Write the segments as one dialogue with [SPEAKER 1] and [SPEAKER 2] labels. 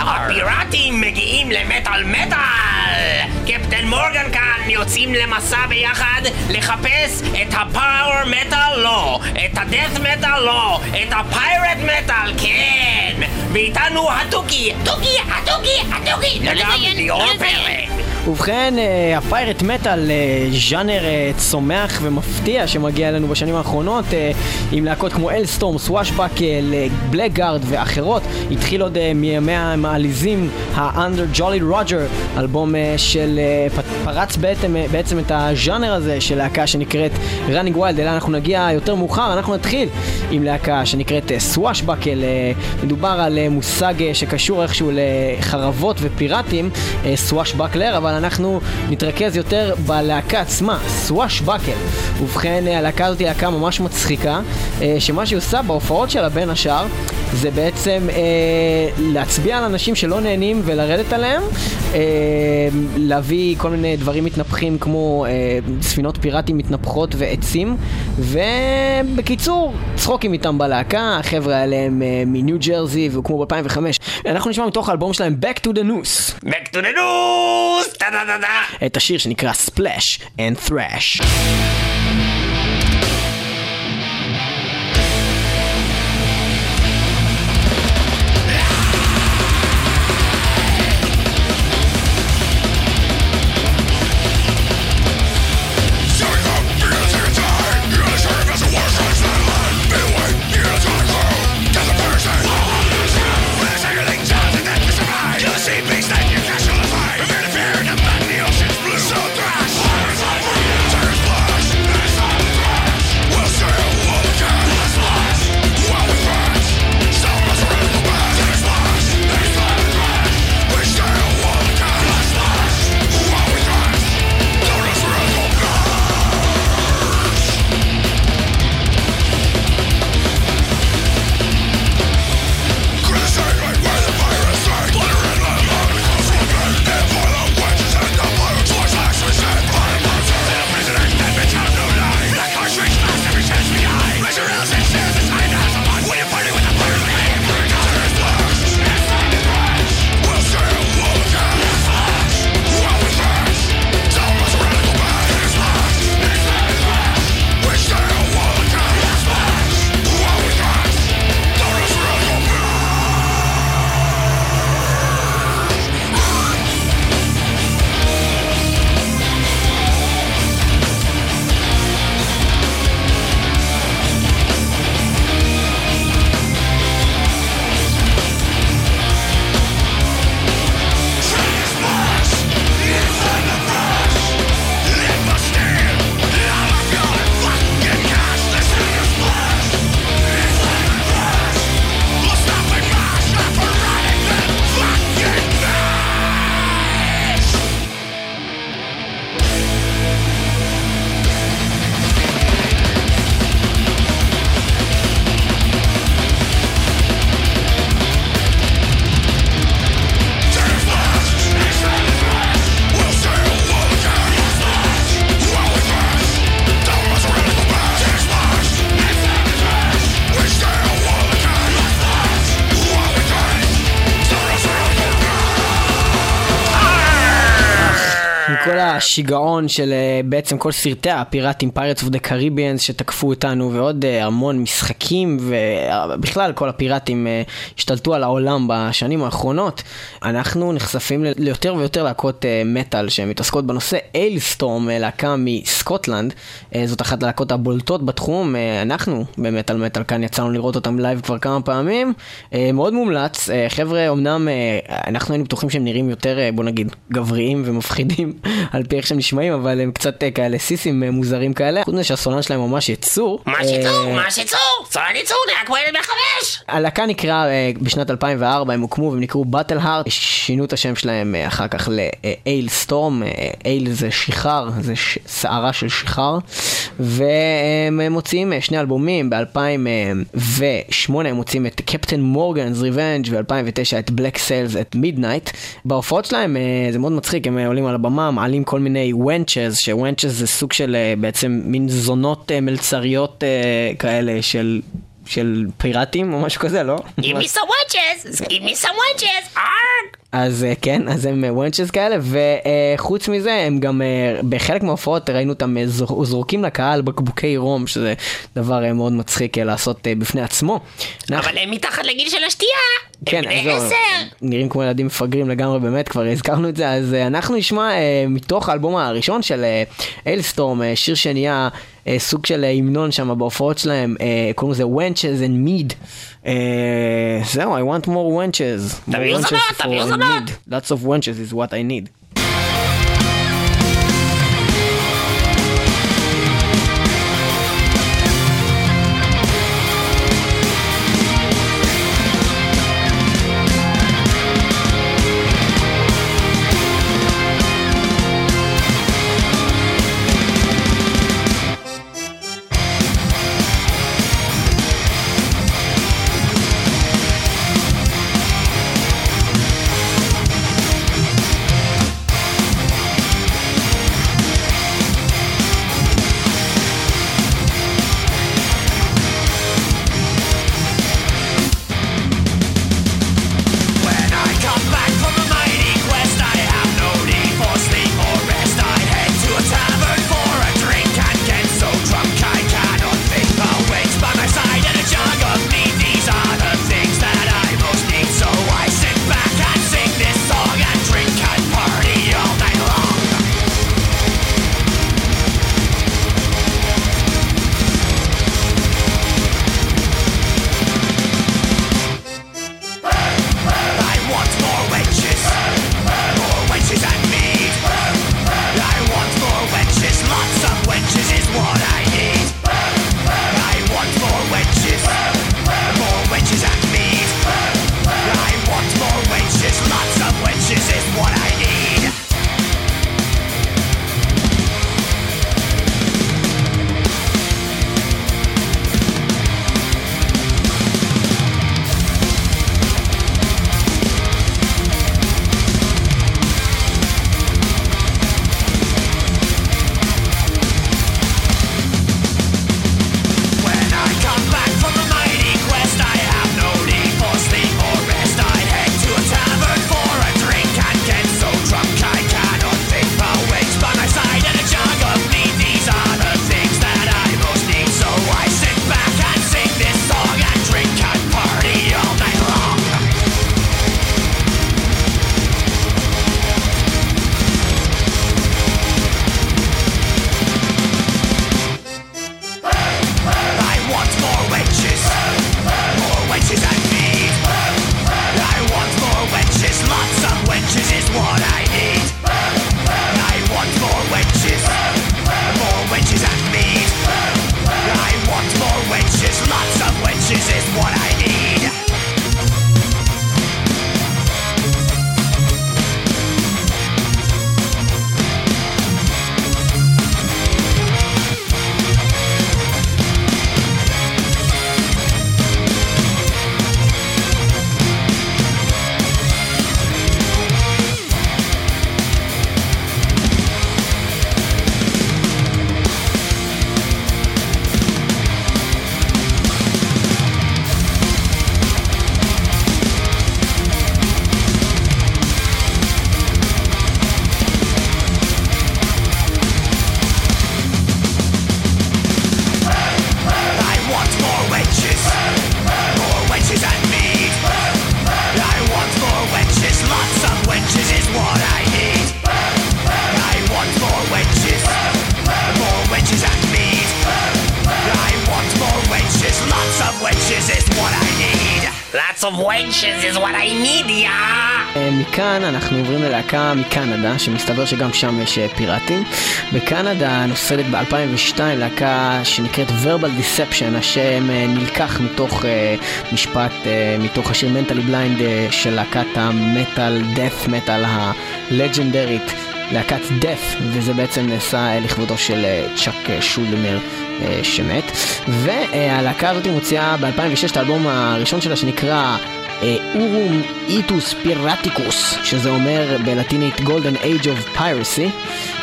[SPEAKER 1] הפיראטים מגיעים למטאל מטאל! קפטן מורגן כאן יוצאים למסע ביחד לחפש את הפאוור מטאל לא, את הדאט מטאל לא, את הפיירט מטאל כן! ואיתנו התוכי, תוכי, התוכי, התוכי, וגם ליאור פרק!
[SPEAKER 2] ובכן, אה, הפיירט מטאל, אה, ז'אנר אה, צומח ומפתיע שמגיע אלינו בשנים האחרונות עם להקות כמו אלסטורם, סוואשבקל, בלקגארד ואחרות. התחיל עוד מימי המעליזים, ה-Under Jolly Roger, אלבום של פרץ בעצם, בעצם את הז'אנר הזה של להקה שנקראת Running Wild, אלא אנחנו נגיע יותר מאוחר, אנחנו נתחיל עם להקה שנקראת סוואשבקל. מדובר על מושג שקשור איכשהו לחרבות ופיראטים, סוואשבקלר, אבל אבל אנחנו נתרכז יותר בלהקה עצמה, סוואש בקל. ובכן, הלהקה הזאת היא להקה ממש מצחיקה, אה, שמה שהיא עושה בהופעות שלה בין השאר, זה בעצם אה, להצביע על אנשים שלא נהנים ולרדת עליהם, אה, להביא כל מיני דברים מתנפחים כמו אה, ספינות פיראטים מתנפחות ועצים, ובקיצור, צחוקים איתם בלהקה, החבר'ה האלה הם אה, מניו ג'רזי והוקמו ב-2005. אנחנו נשמע מתוך האלבום שלהם Back to the Noose.
[SPEAKER 1] Back to the Noose!
[SPEAKER 2] את השיר שנקרא Splash and Thrash. השיגעון של אה, בעצם כל סרטי הפיראטים, Pirates of the Caribbean שתקפו אותנו ועוד אה, המון משחקים ובכלל כל הפיראטים אה, השתלטו על העולם בשנים האחרונות. אנחנו נחשפים ליותר ויותר להקות מטאל שמתעסקות בנושא Alestorm, להקה מסקוטלנד, זאת אחת הלהקות הבולטות בתחום, אנחנו במטאל מטאל כאן יצאנו לראות אותם live כבר כמה פעמים, מאוד מומלץ, חבר'ה אמנם אנחנו היינו בטוחים שהם נראים יותר בוא נגיד גבריים ומפחידים לפי איך שהם נשמעים, אבל הם קצת אה, כאלה סיסים אה, מוזרים כאלה. חוץ מזה שהסולן שלהם ממש יצור.
[SPEAKER 1] ממש יצור, אה, ממש יצור, סולן יצור, נראה כמו ילד בן חמש.
[SPEAKER 2] הלהקה נקרא בשנת 2004, הם הוקמו והם נקראו Battleheart, שינו את השם שלהם אחר כך ל Alestorm, ale זה שיכר, זה סערה של שיכר,
[SPEAKER 3] והם מוציאים שני אלבומים, ב-2008 הם מוציאים את Captain Morgan's Revenge ו-2009 את Black Sails at Midnight. בהופעות שלהם זה מאוד מצחיק, הם עולים על הבמה, מעלים כל מיני ונצ'ז, שוונצ'ז זה סוג של בעצם מין זונות מלצריות כאלה של של פיראטים או משהו כזה, לא?
[SPEAKER 1] Give me some wenches! Give me some wenches!
[SPEAKER 3] אז אה, כן, אז הם וונצ'ס כאלה, וחוץ מזה הם גם אה, בחלק מההופעות ראינו אותם אה, זורקים לקהל בקבוקי רום, שזה דבר מאוד מצחיק לעשות בפני עצמו.
[SPEAKER 1] אבל הם מתחת לגיל של השתייה!
[SPEAKER 3] כן, אז לא, נראים כמו ילדים מפגרים לגמרי באמת, כבר הזכרנו את זה, אז אנחנו נשמע מתוך האלבום הראשון של אילסטורם, שיר שנהיה סוג של המנון שם בהופעות שלהם, קוראים לזה Wenches and Mead. זהו, I want more wenches.
[SPEAKER 1] תביאו זונות, תביאו זונות.
[SPEAKER 3] Lots of wenches is what I need. מקנדה, שמסתבר שגם שם יש אה, פיראטים. בקנדה נוסדת ב-2002 להקה שנקראת Verbal Deception, השם אה, נלקח מתוך משפט, מתוך השיר בליינד uh, של להקת המטאל, death metal הלג'נדרית.
[SPEAKER 2] להקת דף, וזה בעצם נעשה לכבודו של צ'אק שולמר שמת. והלהקה הזאת מוציאה ב-2006 את האלבום הראשון שלה שנקרא אורום איטוס פירטיקוס, שזה אומר בלטינית Golden Age of Piracy,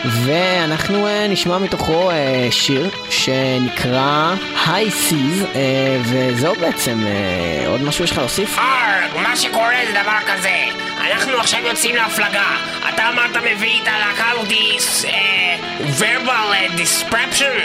[SPEAKER 2] ואנחנו uh, נשמע מתוכו uh, שיר שנקרא High Seas, uh, וזהו בעצם, uh, עוד משהו יש לך להוסיף?
[SPEAKER 1] ארג, מה שקורה זה דבר כזה, אנחנו עכשיו יוצאים להפלגה, אתה אמרת מביא את הלהקה הזאתי verbal disruption?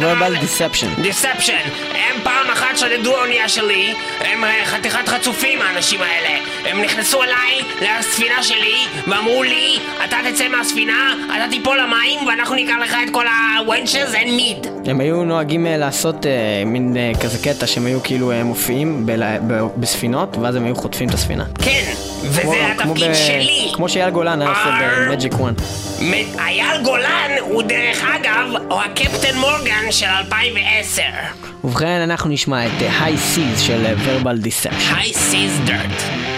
[SPEAKER 2] verbal deception.
[SPEAKER 1] deception. הם פעם אחת שדדו האונייה שלי, הם חתיכת חצופים האנשים האלה. הם נכנסו אליי לספינה שלי ואמרו לי, אתה תצא מהספינה, אתה תיפול למים ואנחנו ניקח לך את כל ה-wenches and meat.
[SPEAKER 2] הם היו נוהגים לעשות uh, מין uh, כזה קטע שהם היו כאילו uh, מופיעים ב- ב- בספינות ואז הם היו חוטפים את הספינה.
[SPEAKER 1] כן, וזה
[SPEAKER 2] כמו,
[SPEAKER 1] התפקיד
[SPEAKER 2] ב-
[SPEAKER 1] שלי.
[SPEAKER 2] כמו שאייל גולן היה עושה במג'יק וואן.
[SPEAKER 1] אייל גולן הוא דרך אגב, הוא הקפטן מורגן של 2010.
[SPEAKER 2] ובכן אנחנו נשמע את uh, High Seas של uh, verbal deception.
[SPEAKER 1] High start.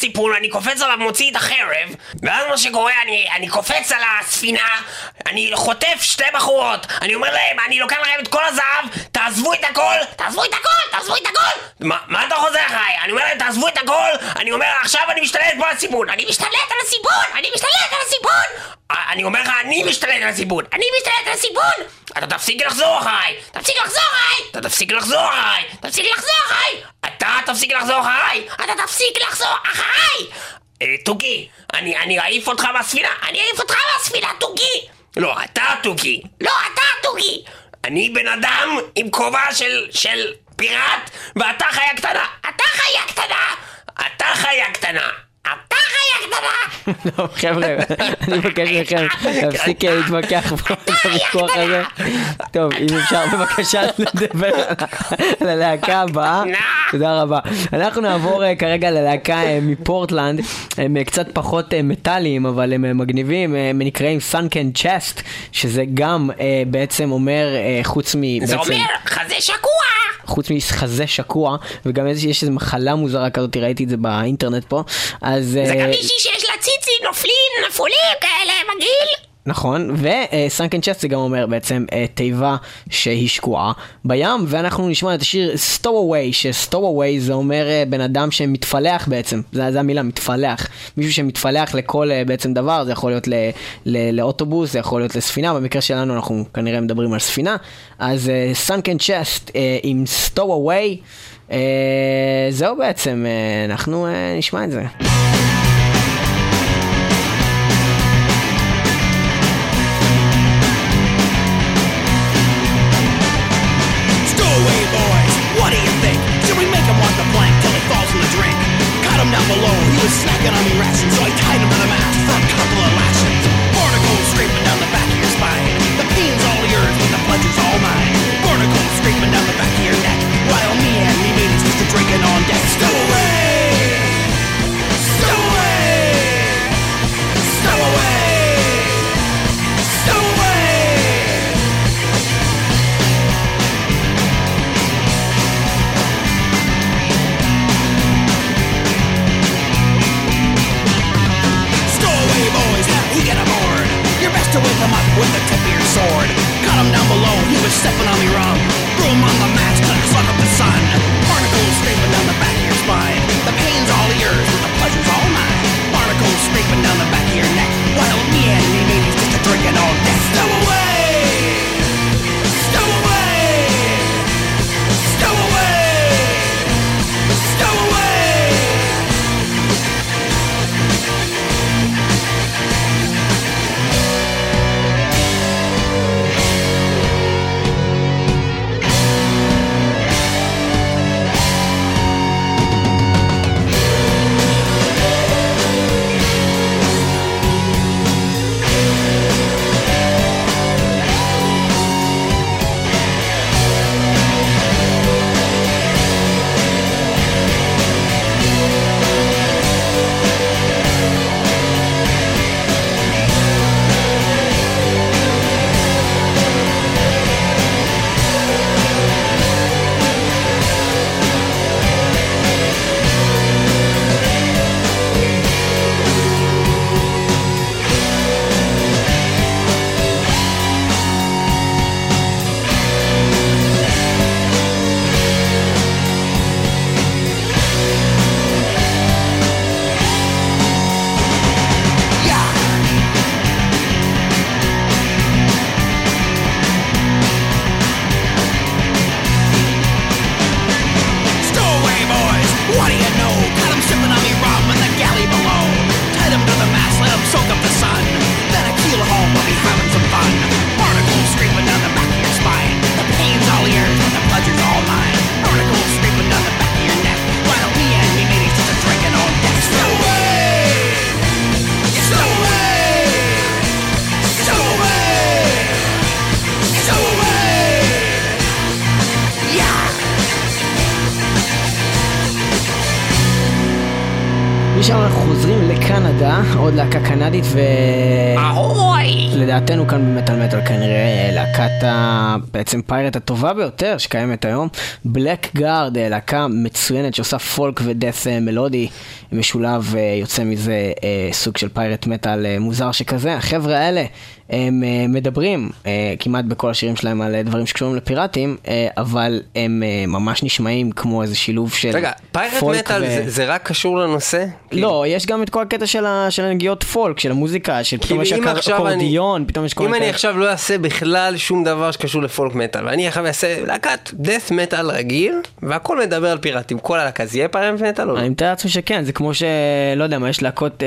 [SPEAKER 1] הסיפון, אני קופץ עליו, מוציא את החרב, ואז מה שקורה, אני, אני קופץ על הספינה, אני חוטף שתי בחורות, אני אומר להם, אני לוקח לכם את כל הזהב, תעזבו את הכל, תעזבו את הכל, תעזבו את הכל! מה, מה אתה חוזר אחריי? אני אומר להם, תעזבו את הכל, אני אומר, עכשיו אני משתלט פה על הסיפון, אני משתלט על הסיפון, אני משתלט על הסיפון! אני אומר לך, אני משתלט על הסיפון, אני משתלט על הסיפון! אתה תפסיק לחזור אחריי! תפסיק לחזור אחריי! אתה תפסיק לחזור אחריי! תפסיק לחזור אחריי! אתה תפסיק לחזור אחריי! אתה תפסיק לחזור אחריי! אה, תוכי, אני, אעיף אותך מהספינה! אני אעיף אותך מהספינה, תוכי! לא, אתה תוכי! לא, אתה תוכי! אני בן אדם עם כובע של, של פיראט, ואתה חיה קטנה! אתה חיה קטנה! אתה חיה קטנה! אתה
[SPEAKER 2] טוב, חבר'ה, אני מבקש מכם להפסיק אה, להתווכח הוויכוח הזה. טוב, אם אפשר בבקשה לדבר על הלהקה הבאה. תודה רבה. אנחנו נעבור אה, כרגע ללהקה אה, מפורטלנד, הם קצת פחות מטאליים, אבל הם מגניבים, הם נקראים Sunken Chest, שזה גם בעצם אומר, חוץ מ...
[SPEAKER 1] זה אומר חזה שקוע!
[SPEAKER 2] חוץ מחזה שקוע, וגם איזה- יש איזו מחלה מוזרה כזאת, ראיתי את זה באינטרנט פה, אז...
[SPEAKER 1] זה
[SPEAKER 2] אה,
[SPEAKER 1] גם מישהי שיש לה ציצים נופלים, נפולים כאלה, מגעיל!
[SPEAKER 2] נכון, וסנקן זה גם אומר בעצם אה, תיבה שהיא שקועה בים, ואנחנו נשמע את השיר Stowaway, ש-Stowaway זה אומר אה, בן אדם שמתפלח בעצם, זה, זה המילה, מתפלח. מישהו שמתפלח לכל אה, בעצם דבר, זה יכול להיות ל, ל, לאוטובוס, זה יכול להיות לספינה, במקרה שלנו אנחנו כנראה מדברים על ספינה, אז סנקן צ'סט עם Stowaway, אה, זהו בעצם, אה, אנחנו אה, נשמע את זה. קנדית ו...
[SPEAKER 1] אהוי!
[SPEAKER 2] לדעתנו כאן במטאל מטאל כנראה להקת ה... בעצם pirate הטובה ביותר שקיימת היום. Blackguard, להקה מצוינת שעושה פולק ו death אה, מלודי משולב, אה, יוצא מזה אה, סוג של pirate metal מוזר שכזה. החבר'ה האלה הם אה, מדברים אה, כמעט בכל השירים שלהם על אה, דברים שקשורים לפיראטים, אבל הם ממש נשמעים כמו איזה שילוב של
[SPEAKER 4] רגע, pirate
[SPEAKER 2] folk
[SPEAKER 4] metal
[SPEAKER 2] ו-
[SPEAKER 4] זה- זה רק קשור לנושא?
[SPEAKER 2] לא, יש גם את כל הקטע של ה- של הנגיעות פולק, של המוזיקה, של פתאום יש
[SPEAKER 4] כאילו, אם אני-
[SPEAKER 2] אקורדיון, פתאום יש כל
[SPEAKER 4] אם
[SPEAKER 2] מיני...
[SPEAKER 4] אני עכשיו לא אעשה בכלל שום דבר שקשור לפולק מטאל, ואני עכשיו אעשה להקת דף מטאל רגיל, והכל מדבר על פיראטים, כל הלהקה, זה יהיה פיירט מטאל או לא?
[SPEAKER 2] אני מתאר לעצמי שכן, זה כמו ש... לא יודע מה, יש להקות...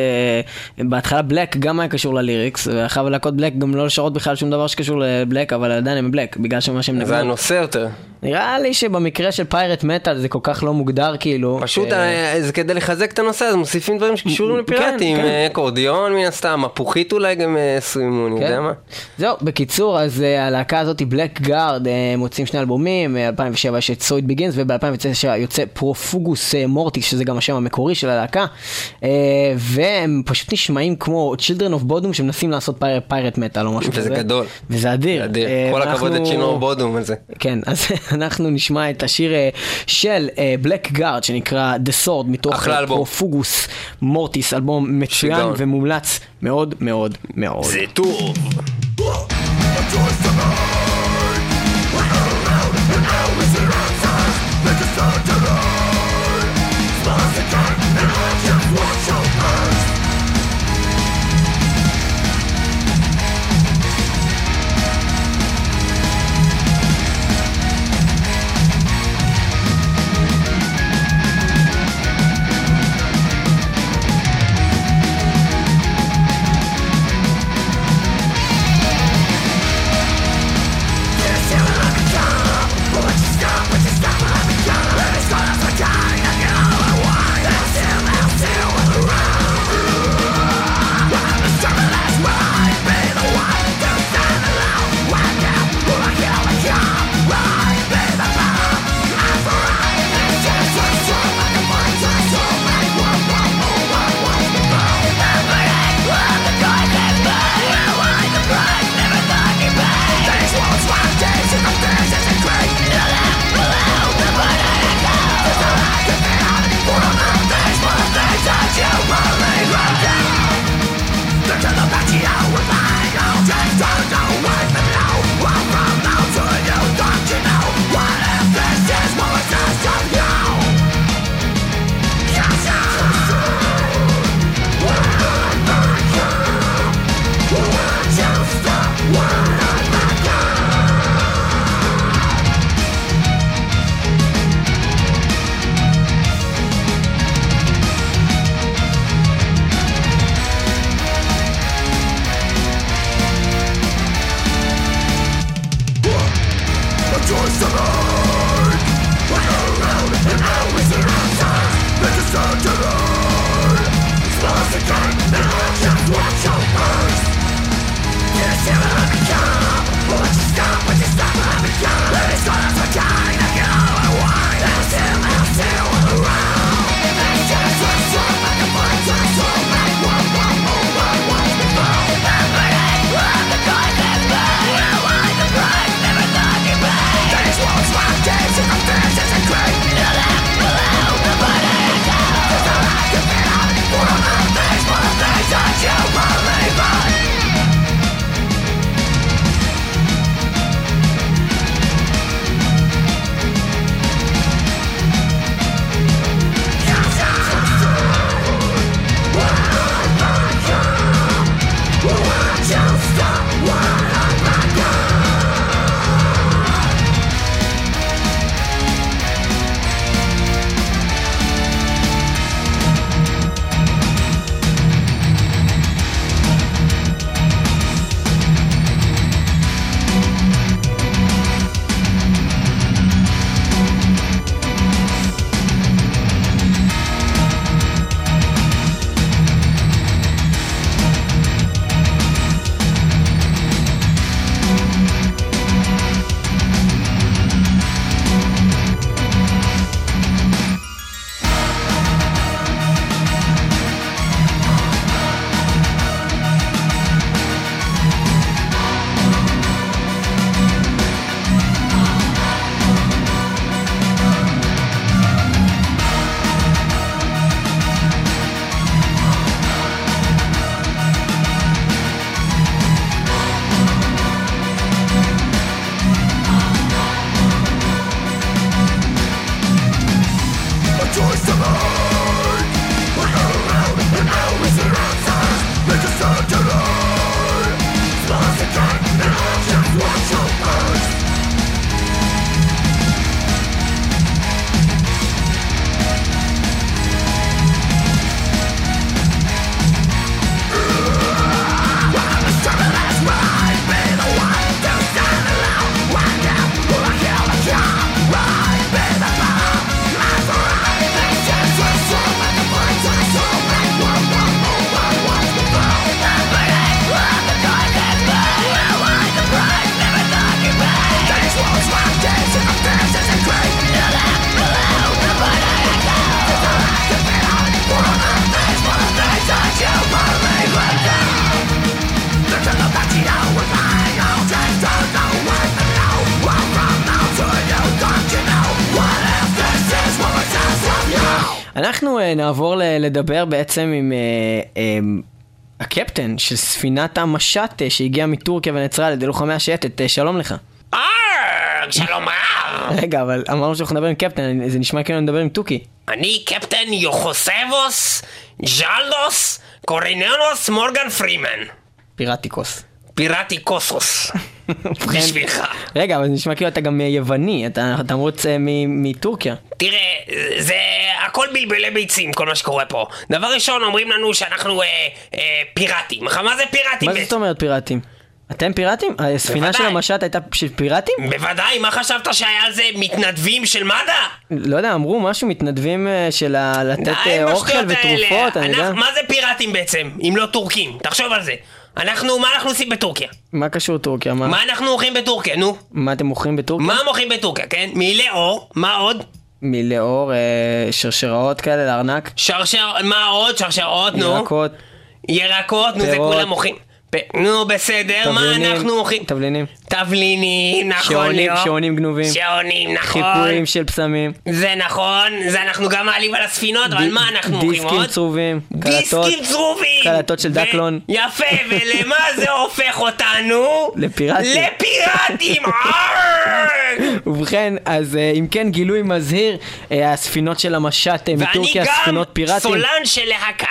[SPEAKER 2] בהתחלה בלק גם היה קשור לליריקס, ואחר להקות בלק גם לא לשרות בכלל שום דבר שקשור לבלק, אבל עדיין הם בלק, בגלל שמה שהם
[SPEAKER 4] זה
[SPEAKER 2] נבנו.
[SPEAKER 4] הנושא יותר.
[SPEAKER 2] נראה לי שבמקרה של פיירט מטאל זה כל כך לא מוגדר כאילו.
[SPEAKER 3] פשוט
[SPEAKER 2] ש-
[SPEAKER 3] אה, זה כדי לחזק את הנושא, אז מוסיפים דברים שקשורים
[SPEAKER 2] כן,
[SPEAKER 3] לפיראטים,
[SPEAKER 2] כן.
[SPEAKER 3] אה, אקורדיון מן הסתם, מפוחית אולי גם אה, סרימו, אני
[SPEAKER 2] כן.
[SPEAKER 3] יודע מה.
[SPEAKER 2] זהו, בקיצור, אז הלהקה הזאת, Blackguard, מוציאים שני אלבומים, ב-2007 יש את So It Begins, וב-2009 יוצא Profugus Mortis, שזה גם השם המקורי של הלהקה, והם פשוט נשמעים כמו Children of Bodom שמנסים לעשות pirate metal או משהו כזה.
[SPEAKER 3] וזה גדול.
[SPEAKER 2] וזה אדיר.
[SPEAKER 3] אדיר. כל הכבוד
[SPEAKER 2] ל
[SPEAKER 3] Children of Bodom על זה.
[SPEAKER 2] כן, אז אנחנו נשמע את השיר אה, של בלק גארד שנקרא The Sword מתוך
[SPEAKER 3] אחלה
[SPEAKER 2] אה. פרופוגוס מורטיס, אלבום מצוין. ומומלץ מאוד מאוד מאוד.
[SPEAKER 3] זה טוב.
[SPEAKER 2] אנחנו אה, נעבור לדבר בעצם עם אה, אה, הקפטן של ספינת המשט אה, שהגיע מטורקיה ונעצרה על ידי לוחמי השייטת. שלום לך.
[SPEAKER 1] שלום רב.
[SPEAKER 2] רגע, אבל אמרנו שאנחנו נדבר עם קפטן, זה נשמע כאילו נדבר עם תוכי.
[SPEAKER 1] אני קפטן יוחוסבוס ג'לדוס קוריננוס מורגן פרימן.
[SPEAKER 2] פיראטיקוס.
[SPEAKER 1] פיראטי קוסוס. בשבילך.
[SPEAKER 2] רגע, אבל זה נשמע כאילו אתה גם יווני, אתה אמרוץ אה, מטורקיה.
[SPEAKER 1] תראה, זה הכל בלבלי ביצים, כל מה שקורה פה. דבר ראשון, אומרים לנו שאנחנו אה, אה, פיראטים. מה זה פיראטים?
[SPEAKER 2] מה זאת אומרת פיראטים? אתם פיראטים? הספינה של. המשט הייתה של פיראטים?
[SPEAKER 1] בוודאי, מה חשבת שהיה על זה מתנדבים של מד"א?
[SPEAKER 2] לא יודע, אמרו משהו, מתנדבים של לתת אוכל. ותרופות, אני יודע.
[SPEAKER 1] מה זה פיראטים בעצם, אם לא טורקים? תחשוב על זה. אנחנו, מה אנחנו עושים בטורקיה?
[SPEAKER 2] מה קשור טורקיה? מה-
[SPEAKER 1] מה אנחנו אוכלים בטורקיה, נו?
[SPEAKER 2] מה אתם מוכרים בטורקיה?
[SPEAKER 1] מה מוכרים בטורקיה, כן? מעילי אור, מה עוד?
[SPEAKER 2] מלאור, אה, שרשראות כאלה לארנק,
[SPEAKER 1] שרשר, מה עוד? שרשרות, נו.
[SPEAKER 2] ירקות,
[SPEAKER 1] ירקות, נו זה
[SPEAKER 2] פירות.
[SPEAKER 1] כולם מוכרים. נו בסדר, מה
[SPEAKER 2] תבלינים,
[SPEAKER 1] אנחנו מוכרים?
[SPEAKER 2] תבלינים,
[SPEAKER 1] תבלינים, נכון
[SPEAKER 2] שעונים,
[SPEAKER 1] ליאור.
[SPEAKER 2] שעונים גנובים,
[SPEAKER 1] שעונים, נכון.
[SPEAKER 2] חיקויים של פסמים,
[SPEAKER 1] זה נכון, זה אנחנו גם מעלים על הספינות, אבל מה אנחנו מוכרים
[SPEAKER 2] דיסקים
[SPEAKER 1] עוד?
[SPEAKER 2] צרובים, קלטות,
[SPEAKER 1] דיסקים צרובים!
[SPEAKER 2] קלטות של
[SPEAKER 1] ו-
[SPEAKER 2] דקלון.
[SPEAKER 1] יפה, ולמה זה הופך אותנו?
[SPEAKER 2] לפיראטים.
[SPEAKER 1] לפיראטים!
[SPEAKER 2] ובכן, אז אה, אם כן, גילוי מזהיר, אה, הספינות של המשט אה,
[SPEAKER 1] ואני
[SPEAKER 2] מטורקיה,
[SPEAKER 1] גם
[SPEAKER 2] ספינות פיראטים.
[SPEAKER 1] סולן של להקה.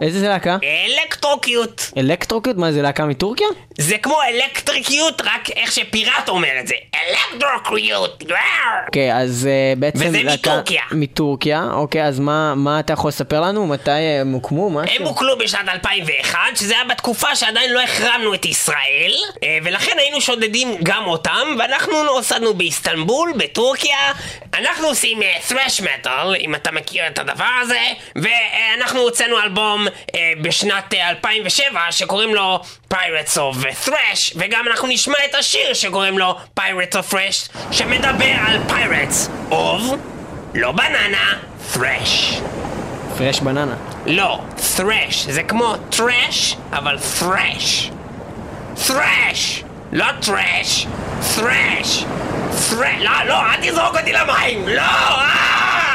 [SPEAKER 2] איזה להקה?
[SPEAKER 1] אלקטרוקיוט.
[SPEAKER 2] אלקטרוקיוט? מה, זה להקה מטורקיה?
[SPEAKER 1] זה כמו electrocute, רק איך שפיראט אומר את זה. Electrocute.
[SPEAKER 2] אוקיי, אז אה, בעצם...
[SPEAKER 1] וזה מטורקיה.
[SPEAKER 2] מטורקיה, אוקיי, אז מה מה אתה יכול לספר לנו? מתי אה, הם הוקמו? משהו?
[SPEAKER 1] הם הוקלו בשנת 2001, שזה היה בתקופה שעדיין לא החרמנו את ישראל, אה, ולכן היינו שודדים גם אותם, ואנחנו נוסדנו באיסטנבול, בטורקיה. אנחנו עושים thrash metal, אם אתה מכיר את הדבר הזה, ואנחנו הוצאנו אלבום אה, בשנת אה, 2007 שקוראים לו Pirates of Thrash, וגם אנחנו נשמע את השיר שקוראים לו Pirates of Thrash, שמדבר על Pirates of, לא בננה, Thrash.
[SPEAKER 2] פרש בננה.
[SPEAKER 1] לא, thrash, זה כמו trash, אבל thrash. thrash, לא trash, thrash. thrash, לא, לא, אל תזרוק אותי למים, לא! אה!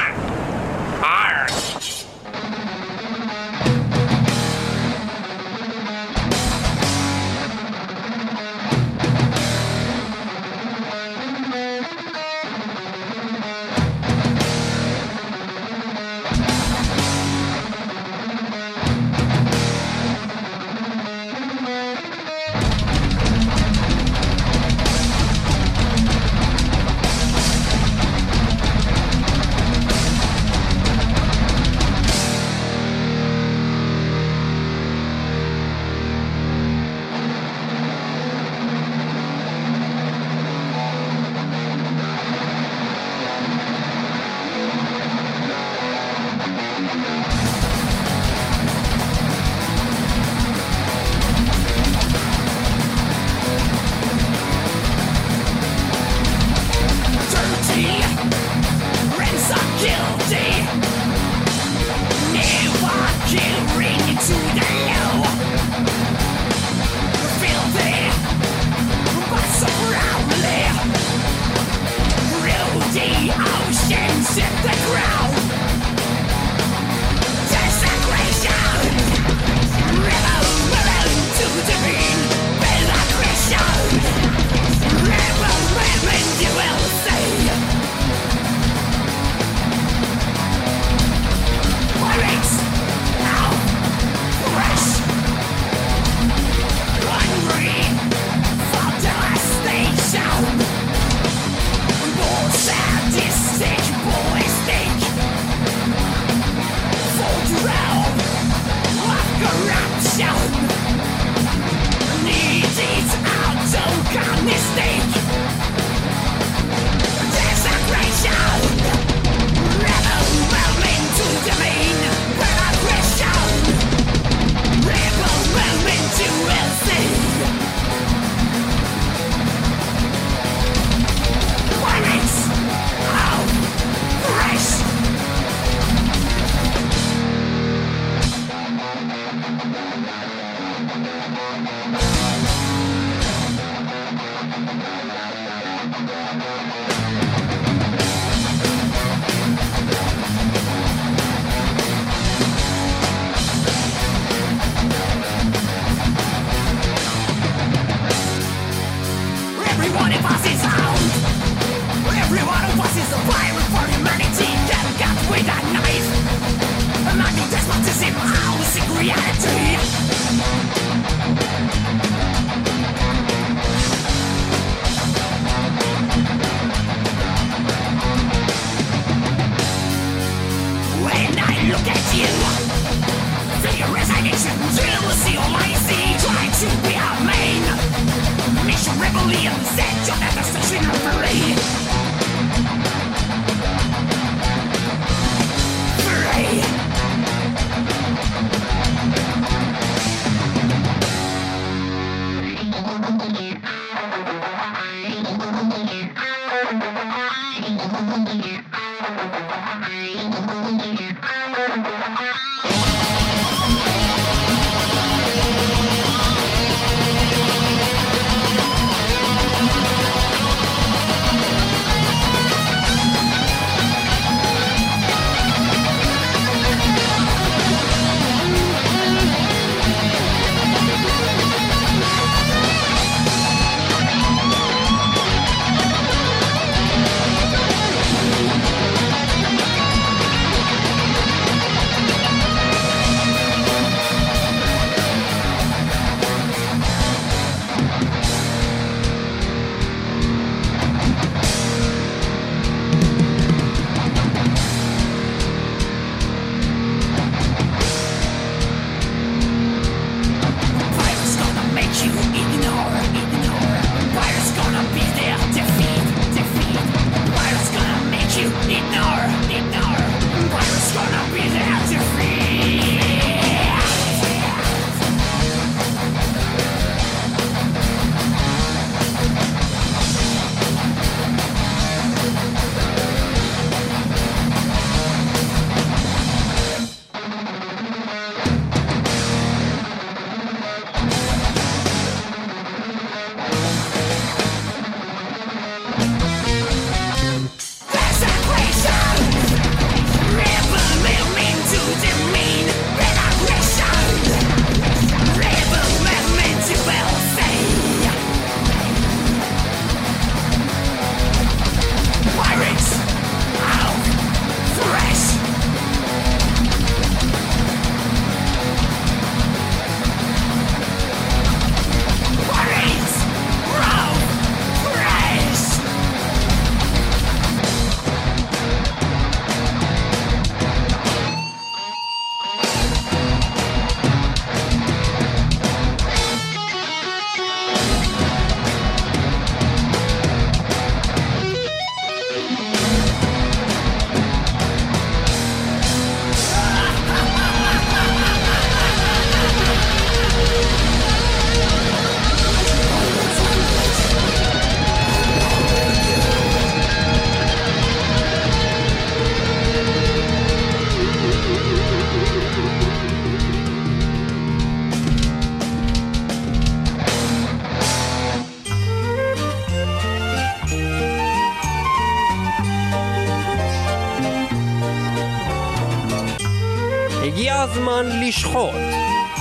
[SPEAKER 1] הזמן לשחוט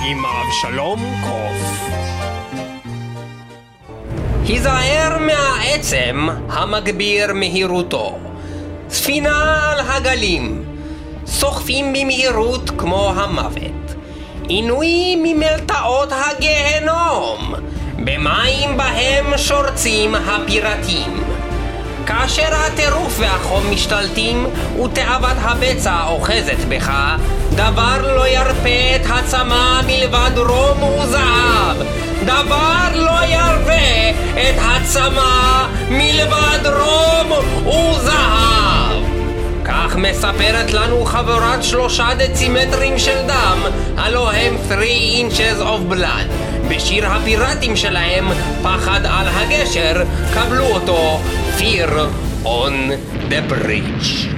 [SPEAKER 1] עם אבשלום קוף. היזהר מהעצם המגביר מהירותו. ספינה על הגלים, סוחפים במהירות כמו המוות. עינוי ממלתעות הגיהנום, במים בהם שורצים הפירטים. כאשר הטירוף והחום משתלטים ותאוות הבצע אוחזת בך, דבר לא ירפה את הצמא מלבד רום וזהב. דבר לא ירפה את הצמא מלבד רום וזהב. כך מספרת לנו חבורת שלושה דצימטרים של דם, הלא הם 3 inches of blood. בשיר הפיראטים שלהם, פחד על הגשר, קבלו אותו, Fear on the bridge.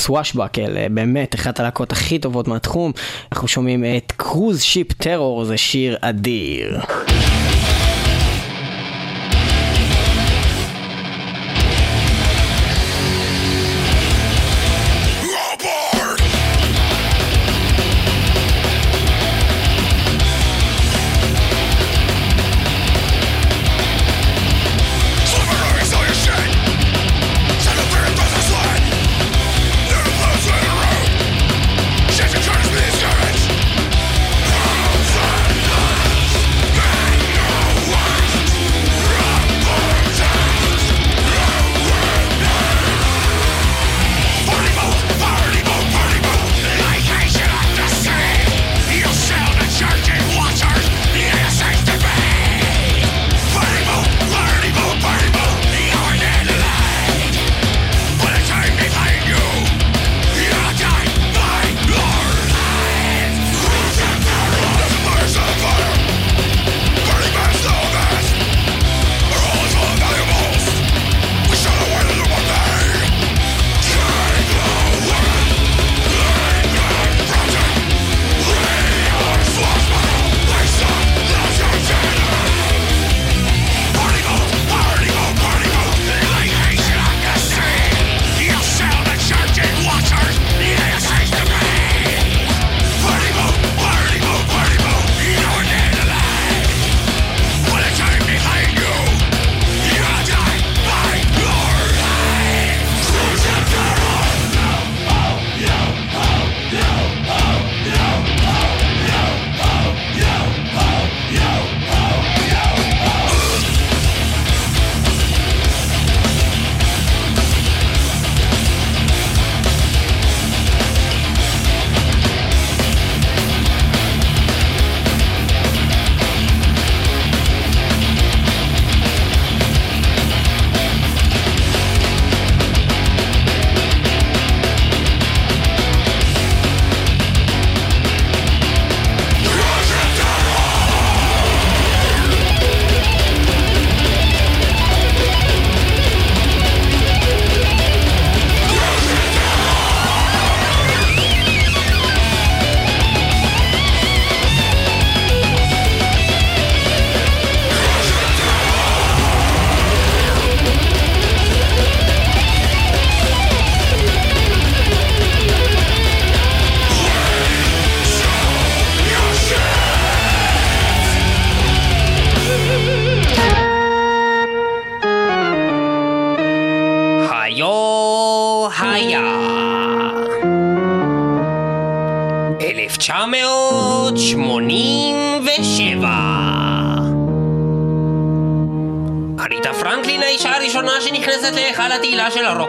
[SPEAKER 5] לסוואשבקל, אה, באמת אחת הלהקות הכי טובות מהתחום. אנחנו שומעים את קרוז שיפ טרור, זה שיר אדיר.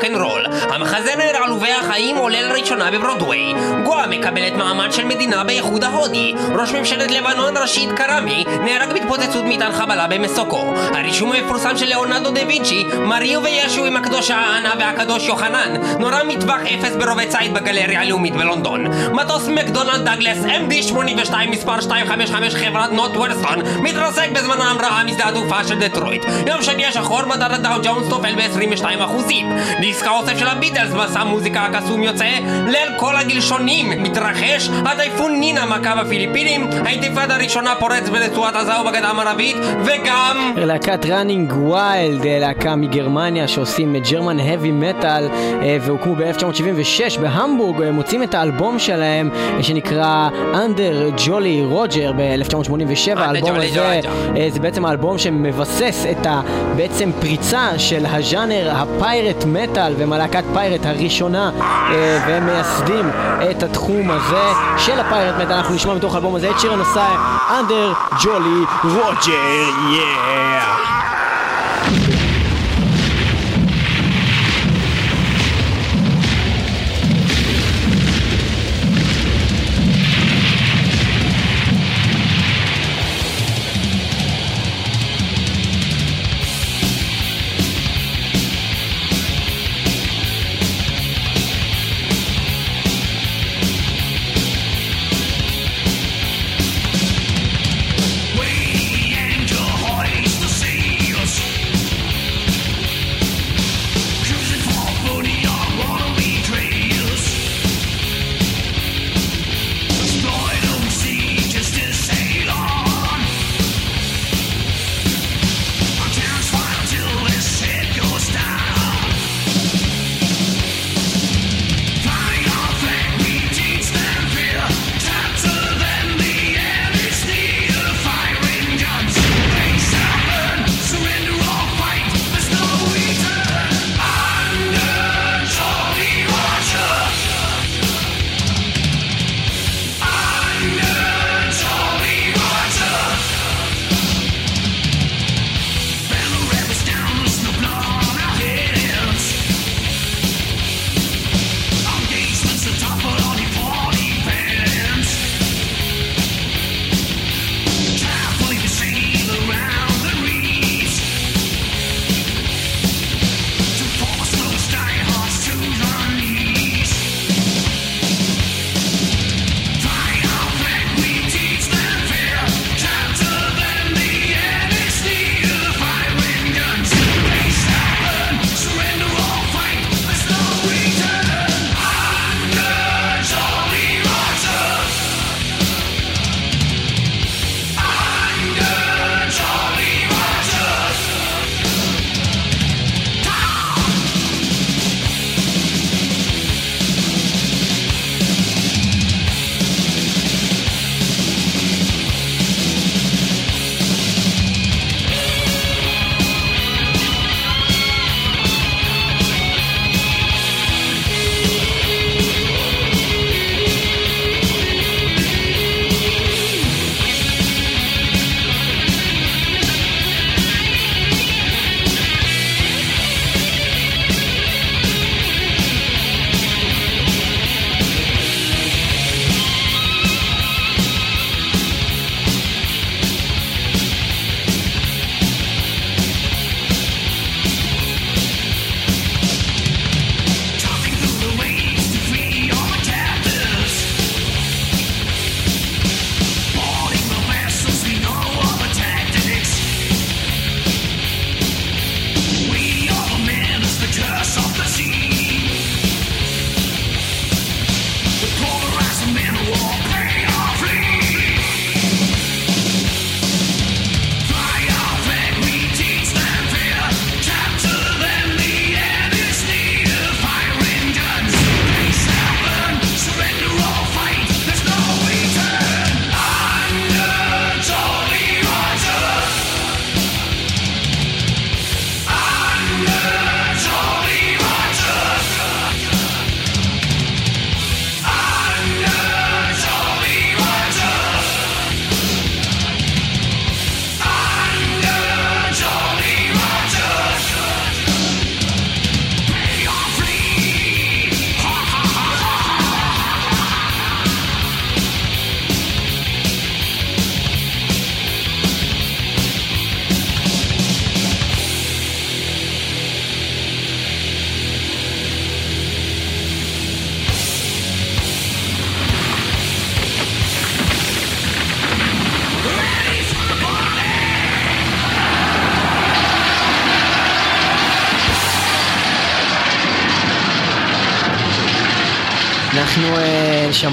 [SPEAKER 1] הרוקנרול. המחזמר עלובי החיים עולה לראשונה בברודוויי. גואה מקבלת מעמד של מדינה באיחוד ההודי. ראש ממשלת לבנון רשיד כראמי נהרג בהתפוצצות מטען חבלה במסוקו. הרישום המפורסם של ליאונרדו דה וינצ'י, מריה וישו עם הקדושה אנה והקדוש יוחנן, נורה מטווח אפס ברובה ציד בגלריה הלאומית בלונדון. מטוס מקדונל דאגלס MD82 מספר 255 חברת נורת'ווסט מתרסק בזמן ההמראה משדה התעופה של דטרויט. יום שני השחור מדד הדאו ג'ונס נופל ב-22 אחוזים. דיסק האוסף של הביטלס מסע מוזיקה הקסום יוצא? ליל כל הגלשונים מתרחש הטייפון נינה מכה בפיליפינים האינתיפאדה הראשונה פורץ ברצועת עזה ובגדה המערבית וגם
[SPEAKER 5] להקת Running Wild, להקה מגרמניה שעושים German heavy metal והוקמו ב-1976 בהמבורג, הם מוציאים את האלבום שלהם אה, שנקרא Under Jolly Roger ב-1987, האלבום הזה. אה, זה בעצם האלבום שמבסס את ה... בעצם פריצה של הז'אנר הפיירט מטאל והם הלהקת פיירט הראשונה אה, והם מייסדים את התחום הזה של הפיירט מטאל אנחנו נשמע מתוך האלבום הזה את שיר הנושא Under Jolly Roger, yeah!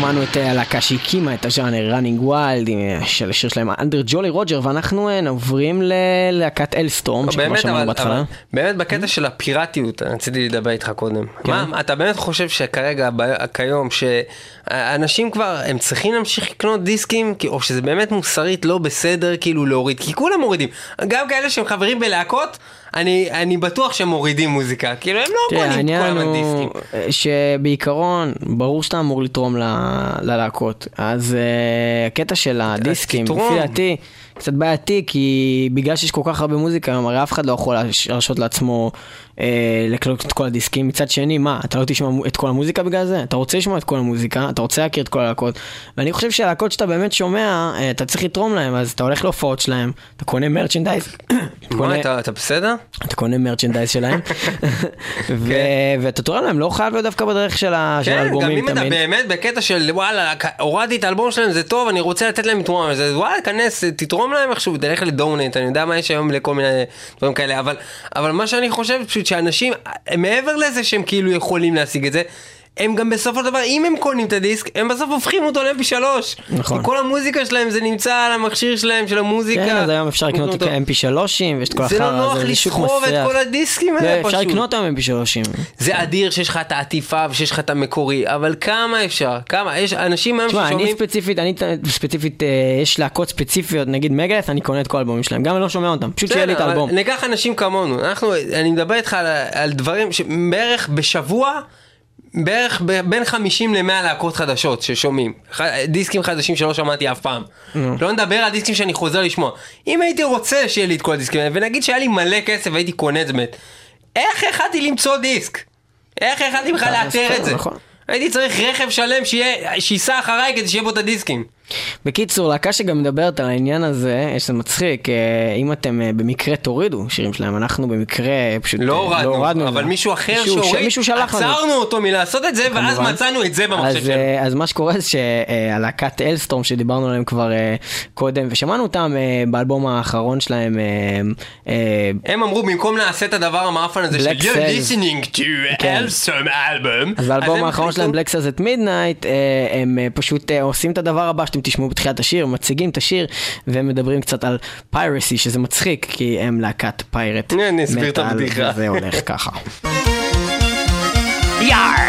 [SPEAKER 2] שמענו את אה, הלהקה שהקימה את הז'אנר running wild אה, של השיר שלהם אנדר ג'ולי רוג'ר ואנחנו אה, עוברים ללהקת אלסטורם
[SPEAKER 4] באמת,
[SPEAKER 2] שמענו
[SPEAKER 4] אבל,
[SPEAKER 2] בהתחלה.
[SPEAKER 4] באמת בקטע של הפיראטיות, רציתי לדבר איתך קודם. מה, אתה באמת חושב שכרגע, כיום, שאנשים כבר, הם צריכים להמשיך לקנות דיסקים, או שזה באמת מוסרית לא בסדר כאילו להוריד, כי כולם מורידים. גם כאלה שהם חברים בלהקות, אני, אני בטוח שהם מורידים מוזיקה, כאילו הם לא
[SPEAKER 2] העניין
[SPEAKER 4] כל
[SPEAKER 2] הוא
[SPEAKER 4] הדיסקים.
[SPEAKER 2] אה, שבעיקרון, ברור שאתה אמור לתרום ל- ללהקות, אז אה, הקטע של הדיסקים. לפי דעתי, קצת בעייתי, כי בגלל שיש כל כך הרבה מוזיקה הרי אף אחד לא יכול להרש- להרשות לעצמו אה, לקלוט את כל הדיסקים. מצד שני, מה, אתה לא תשמע את כל המוזיקה בגלל זה? אתה רוצה לשמוע את כל המוזיקה, אתה רוצה להכיר את כל הלהקות, ואני חושב שהלהקות שאתה באמת שומע, אה, אתה צריך לתרום להם, אז אתה הולך להופעות שלהם, אתה קונה מרצ'נדייז,
[SPEAKER 4] מה, אתה, אתה בסדר?
[SPEAKER 2] אתה קונה מרצ'נדייז שלהם, ו- ואתה תורם להם, לא חייב להיות דווקא בדרך של ה- של
[SPEAKER 4] כן, גם
[SPEAKER 2] האלבומים
[SPEAKER 4] אם אתה
[SPEAKER 2] תמיד.
[SPEAKER 4] באמת בקטע של וואלה, הורדתי את האלבום שלהם, זה טוב, אני רוצה לתת להם תרומה, אז וואלה, כנס, תתרום להם איכשהו, תלך לדונט, אני יודע מה יש היום לכל מיני דברים כאלה, אבל, אבל מה שאני חושב פשוט שאנשים, מעבר לזה שהם כאילו יכולים להשיג את זה, הם גם בסופו של דבר, אם הם קונים את הדיסק, הם בסוף הופכים אותו ל-MP3.
[SPEAKER 2] נכון.
[SPEAKER 4] כל המוזיקה שלהם זה נמצא על המכשיר שלהם, של המוזיקה.
[SPEAKER 2] כן, אז היום אפשר לקנות
[SPEAKER 4] אותו.
[SPEAKER 2] mp3ים ויש את כל
[SPEAKER 4] זה
[SPEAKER 2] החרא
[SPEAKER 4] לא נוח
[SPEAKER 2] הזה, זה שוק
[SPEAKER 4] לסחוב את
[SPEAKER 2] מסריח.
[SPEAKER 4] כל הדיסקים
[SPEAKER 2] לא,
[SPEAKER 4] האלה
[SPEAKER 2] אפשר
[SPEAKER 4] פשוט.
[SPEAKER 2] לקנות היום mp3ים.
[SPEAKER 4] זה אדיר שיש לך את העטיפה ושיש לך את המקורי, אבל כמה אפשר? כמה? יש אנשים היום
[SPEAKER 2] תשמע, אני
[SPEAKER 4] ששומעים...
[SPEAKER 2] ספציפית, אני ספציפית, אה, יש להקות ספציפיות, נגיד מגאס, אני קונה את כל האלבומים שלהם, גם אני לא שומע אותם, פשוט שיהיה לי את האלבום.
[SPEAKER 4] ניקח אנשים כמונו, אנחנו, אני מדבר איתך על, על דברים שבערך בשבוע, בערך ב- בין 50 ל-100 להקות חדשות ששומעים. ח- דיסקים חדשים שלא שמעתי אף פעם. לא נדבר על דיסקים שאני חוזר לשמוע. אם הייתי רוצה שיהיה לי את כל הדיסקים האלה, ונגיד שהיה לי מלא כסף והייתי קונה את זה באמת, איך יכלתי למצוא דיסק? איך יכלתי בכלל
[SPEAKER 2] אז
[SPEAKER 4] לאתר את זה?
[SPEAKER 2] נכון.
[SPEAKER 4] הייתי צריך רכב שלם שיהיה- שייסע אחריי כדי שיהיה בו את הדיסקים.
[SPEAKER 2] בקיצור, להקה שגם מדברת על העניין הזה, יש זה מצחיק, אה, אם אתם אה, במקרה תורידו שירים שלהם, אנחנו במקרה פשוט
[SPEAKER 4] לא
[SPEAKER 2] אה,
[SPEAKER 4] הורדנו, אבל
[SPEAKER 2] זה.
[SPEAKER 4] מישהו אחר
[SPEAKER 2] מישהו-
[SPEAKER 4] שהוריד,
[SPEAKER 2] מישהו שלח לנו.
[SPEAKER 4] עצרנו אותו מלעשות את זה, ואז
[SPEAKER 2] כמובן.
[SPEAKER 4] מצאנו את זה במחשב
[SPEAKER 2] אז,
[SPEAKER 4] שלנו.
[SPEAKER 2] אז מה שקורה זה שהלהקת אלסטורם שדיברנו עליהם כבר קודם, ושמענו אותם באלבום האחרון שלהם, אה,
[SPEAKER 4] הם אמרו במקום נעשה את הדבר המאפן הזה של
[SPEAKER 2] Black
[SPEAKER 4] you're
[SPEAKER 2] Cells.
[SPEAKER 4] listening to
[SPEAKER 2] כן.
[SPEAKER 4] Elsom album.
[SPEAKER 2] אז באלבום
[SPEAKER 4] הם
[SPEAKER 2] האחרון שלהם, Black Says at Midnight, הם פשוט עושים את הדבר הבא שאתם תשמעו בתחילת השיר, מציגים את השיר, והם מדברים קצת על פיירסי, שזה מצחיק, כי הם להקת פיירט
[SPEAKER 4] אני אסביר את הבדיחה.
[SPEAKER 2] וזה הולך ככה.
[SPEAKER 6] Yar!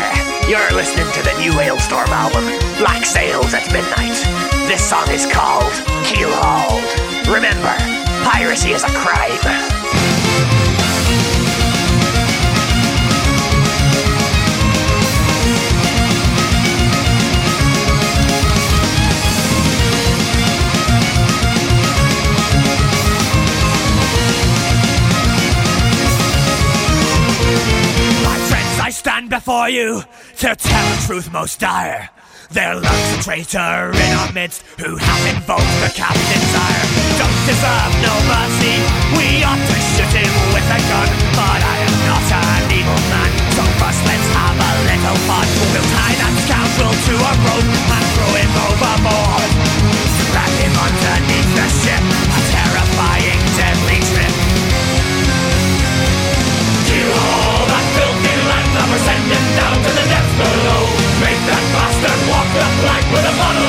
[SPEAKER 6] You're listening to the new Hailstorm album, Black Sails at Midnight. This song is called Keelhauled. Remember, piracy is a crime.
[SPEAKER 3] I stand before you to tell a truth most dire. There lurks a traitor in our midst who hath invoked the captain's ire. Don't deserve no mercy, we ought to shoot him with a gun. But I am not an evil man, so first let's have a little fun. We'll tie that scoundrel to a rope and throw him overboard. Down to the depths below. Make that bastard walk the plank with a bottle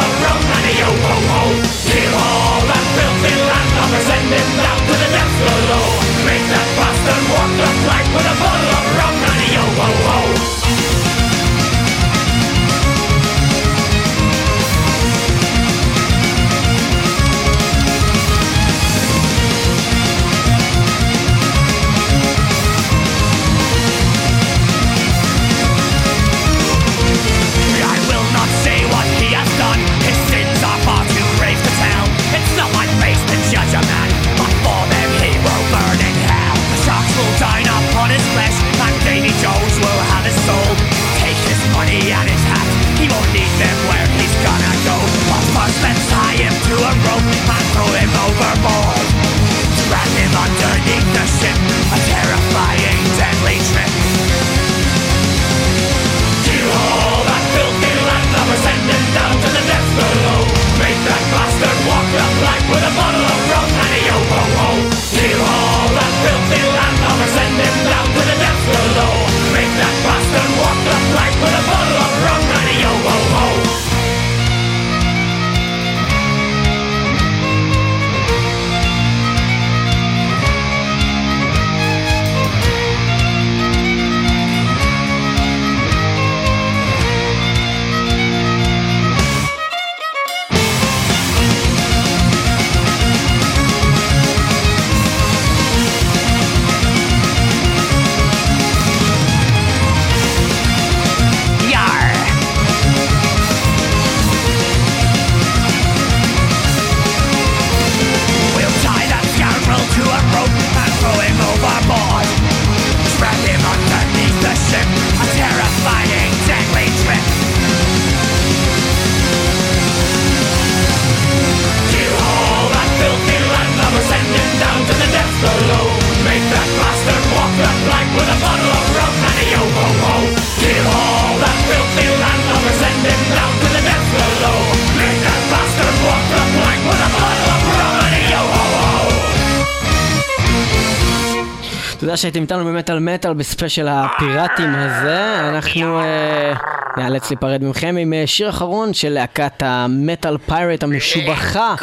[SPEAKER 3] שהייתם איתנו במטאל מטאל בספיישל הפיראטים הזה. אנחנו אה, נאלץ להיפרד מכם עם אה, שיר אחרון של להקת המטאל pirate המשובחה.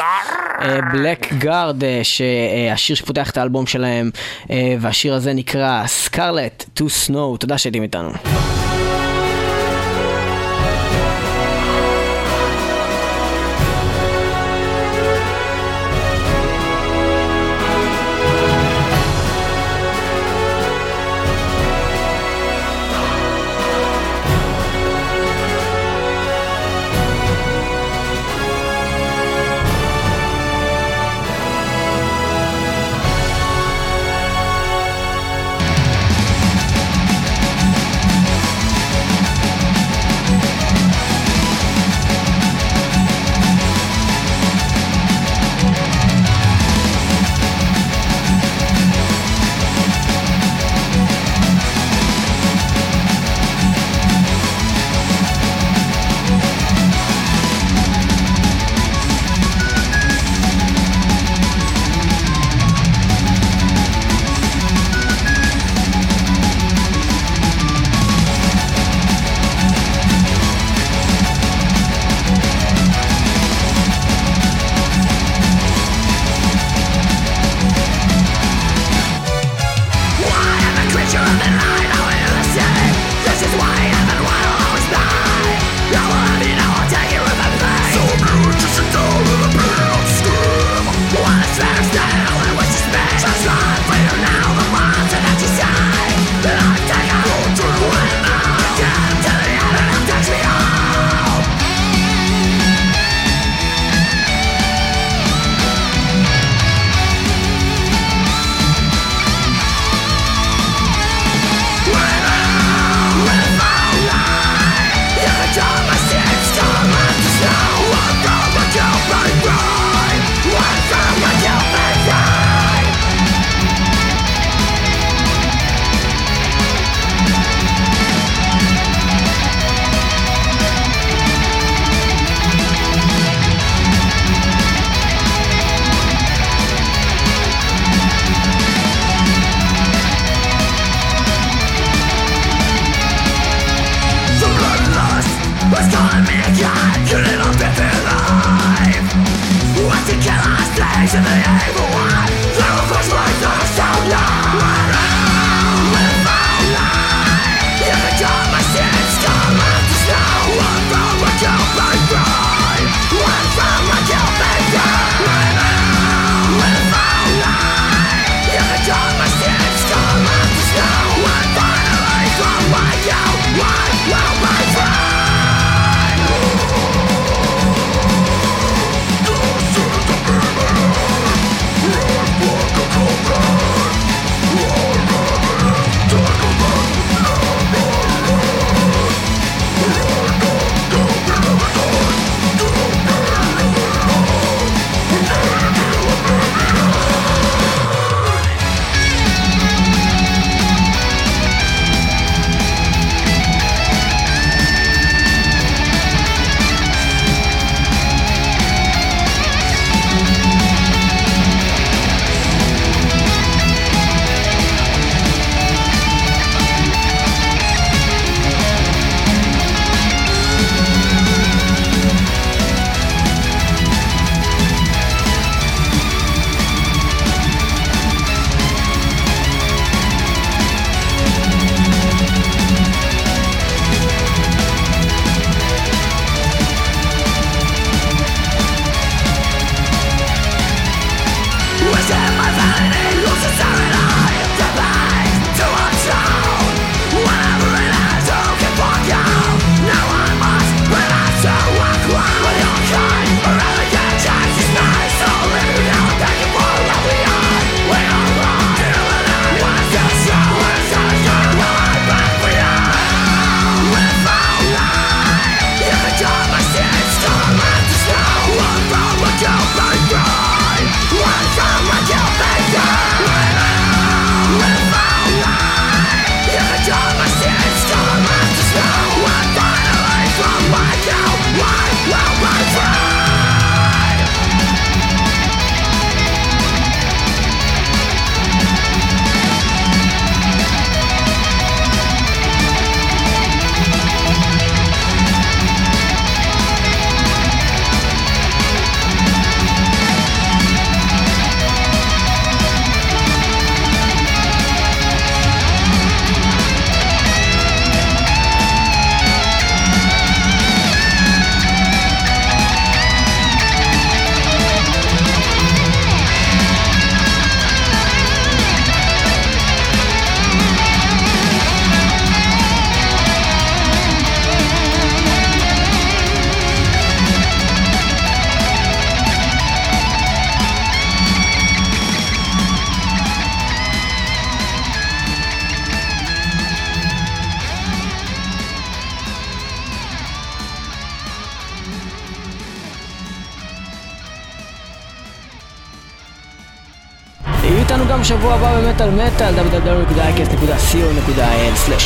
[SPEAKER 3] Blackguard, שהשיר שפותח את האלבום שלהם, אה, והשיר הזה נקרא Scarlet to Snow. תודה שהייתם איתנו.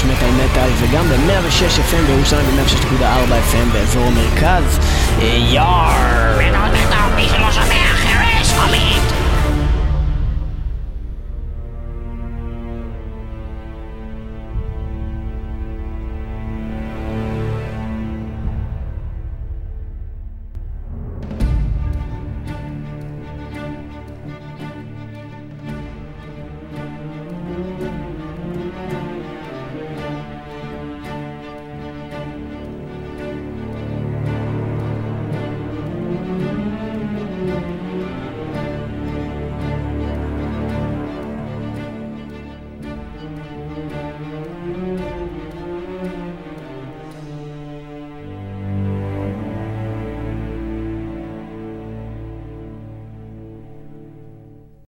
[SPEAKER 2] מטאל, מטאל וגם ב-106 FM בירושלים ב-106.4 FM באזור המרכז. אה, יאר!
[SPEAKER 1] מטאל מטאל, מי שלא שומע חרש חולית!